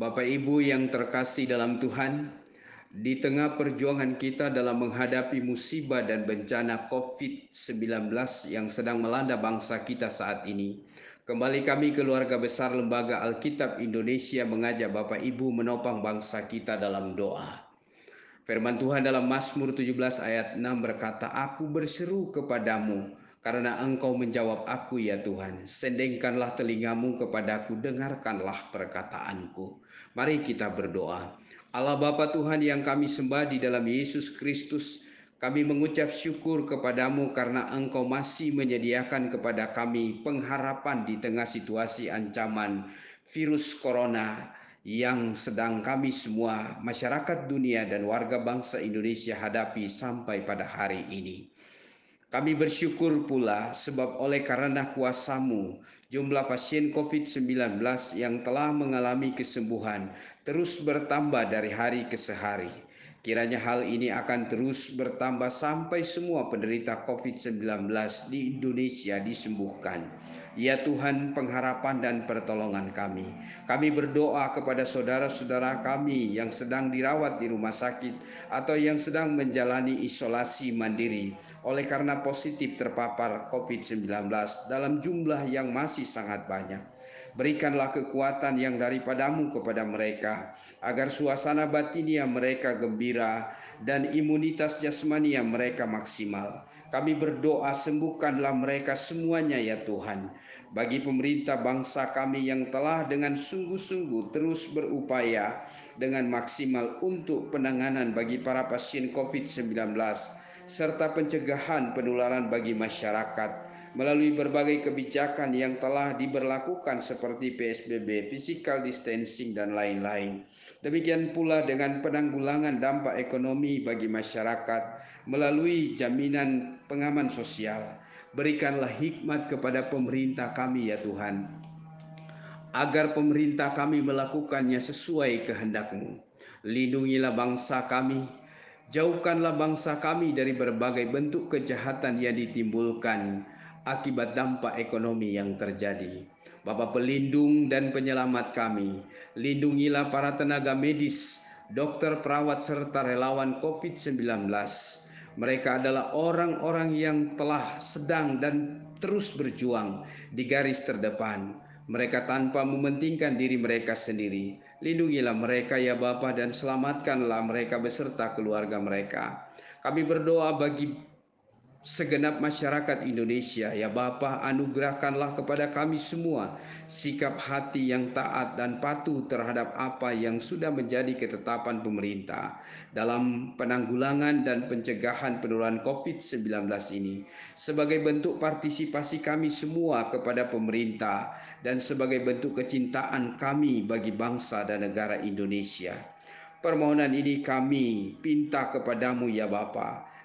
Bapak Ibu yang terkasih dalam Tuhan, di tengah perjuangan kita dalam menghadapi musibah dan bencana COVID-19 yang sedang melanda bangsa kita saat ini, kembali kami keluarga besar Lembaga Alkitab Indonesia mengajak Bapak Ibu menopang bangsa kita dalam doa. Firman Tuhan dalam Mazmur 17 ayat 6 berkata, Aku berseru kepadamu, karena engkau menjawab aku ya Tuhan, sendengkanlah telingamu kepadaku, dengarkanlah perkataanku. Mari kita berdoa. Allah Bapa Tuhan yang kami sembah di dalam Yesus Kristus, kami mengucap syukur kepadamu karena engkau masih menyediakan kepada kami pengharapan di tengah situasi ancaman virus corona yang sedang kami semua, masyarakat dunia dan warga bangsa Indonesia hadapi sampai pada hari ini. Kami bersyukur pula sebab oleh karena kuasamu jumlah pasien COVID-19 yang telah mengalami kesembuhan terus bertambah dari hari ke hari. Kiranya hal ini akan terus bertambah sampai semua penderita COVID-19 di Indonesia disembuhkan. Ya Tuhan pengharapan dan pertolongan kami. Kami berdoa kepada saudara-saudara kami yang sedang dirawat di rumah sakit atau yang sedang menjalani isolasi mandiri oleh karena positif terpapar COVID-19 dalam jumlah yang masih sangat banyak. Berikanlah kekuatan yang daripadamu kepada mereka, agar suasana batinia mereka gembira dan imunitas jasmania mereka maksimal. Kami berdoa sembuhkanlah mereka semuanya ya Tuhan. Bagi pemerintah bangsa kami yang telah dengan sungguh-sungguh terus berupaya dengan maksimal untuk penanganan bagi para pasien COVID-19 serta pencegahan penularan bagi masyarakat melalui berbagai kebijakan yang telah diberlakukan seperti PSBB, physical distancing, dan lain-lain. Demikian pula dengan penanggulangan dampak ekonomi bagi masyarakat melalui jaminan pengaman sosial. Berikanlah hikmat kepada pemerintah kami ya Tuhan, agar pemerintah kami melakukannya sesuai kehendakmu. Lindungilah bangsa kami, Jauhkanlah bangsa kami dari berbagai bentuk kejahatan yang ditimbulkan akibat dampak ekonomi yang terjadi. Bapa pelindung dan penyelamat kami, lindungilah para tenaga medis, dokter, perawat, serta relawan COVID-19. Mereka adalah orang-orang yang telah sedang dan terus berjuang di garis terdepan. Mereka tanpa mementingkan diri mereka sendiri, Lindungilah mereka ya Bapa dan selamatkanlah mereka beserta keluarga mereka. Kami berdoa bagi segenap masyarakat Indonesia. Ya Bapa, anugerahkanlah kepada kami semua sikap hati yang taat dan patuh terhadap apa yang sudah menjadi ketetapan pemerintah dalam penanggulangan dan pencegahan penularan COVID-19 ini. Sebagai bentuk partisipasi kami semua kepada pemerintah dan sebagai bentuk kecintaan kami bagi bangsa dan negara Indonesia. Permohonan ini kami pinta kepadamu ya Bapak